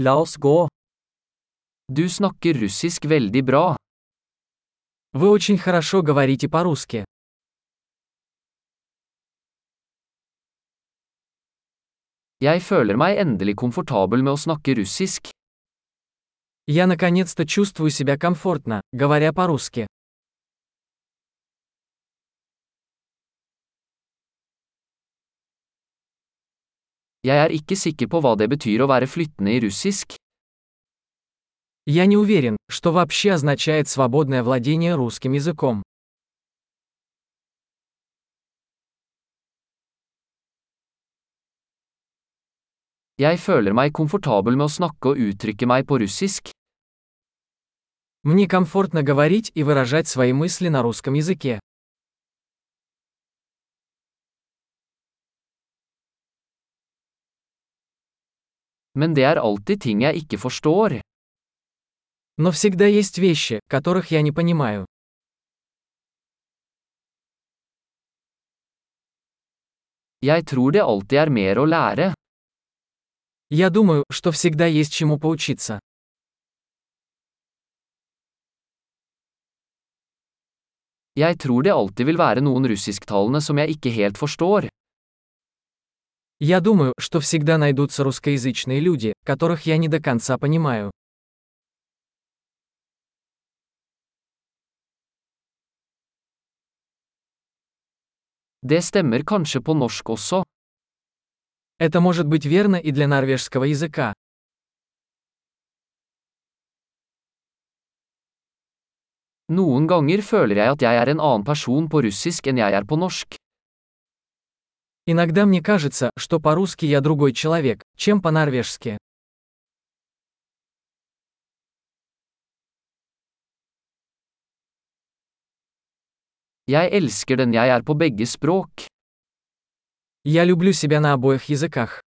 La oss gå. Du snakker russisk veldig bra. Вы очень хорошо говорите по-русски. Jeg føler meg endelig komfortabel med å snakke russisk. Я наконец-то чувствую себя комфортно, говоря по-русски. Jeg er ikke sikker på hva det betyr å være flyttende i russisk. Я не уверен, что вообще означает свободное владение русским языком. Jeg føler meg komfortabel med å snakke og uttrykke meg på russisk. Мне комфортно говорить и выражать свои мысли на русском языке. Men det er alltid ting jeg ikke forstår. Но всегда есть вещи, которых я не понимаю. Jeg tror det alltid er mer å lære. Я думаю, что всегда есть чему поучиться. Jeg tror det alltid vil være noen russisktalende som jeg ikke helt forstår. Я думаю, что всегда найдутся русскоязычные люди, которых я не до конца понимаю. Det stemmer kanskje på norsk også. Это может быть верно и для норвежского языка. Noen ganger føler jeg at jeg er en annen person på russisk enn jeg er på norsk. Иногда мне кажется, что по-русски я другой человек, чем по-норвежски. Jeg elsker den jeg er på begge språk. Я люблю себя на обоих языках.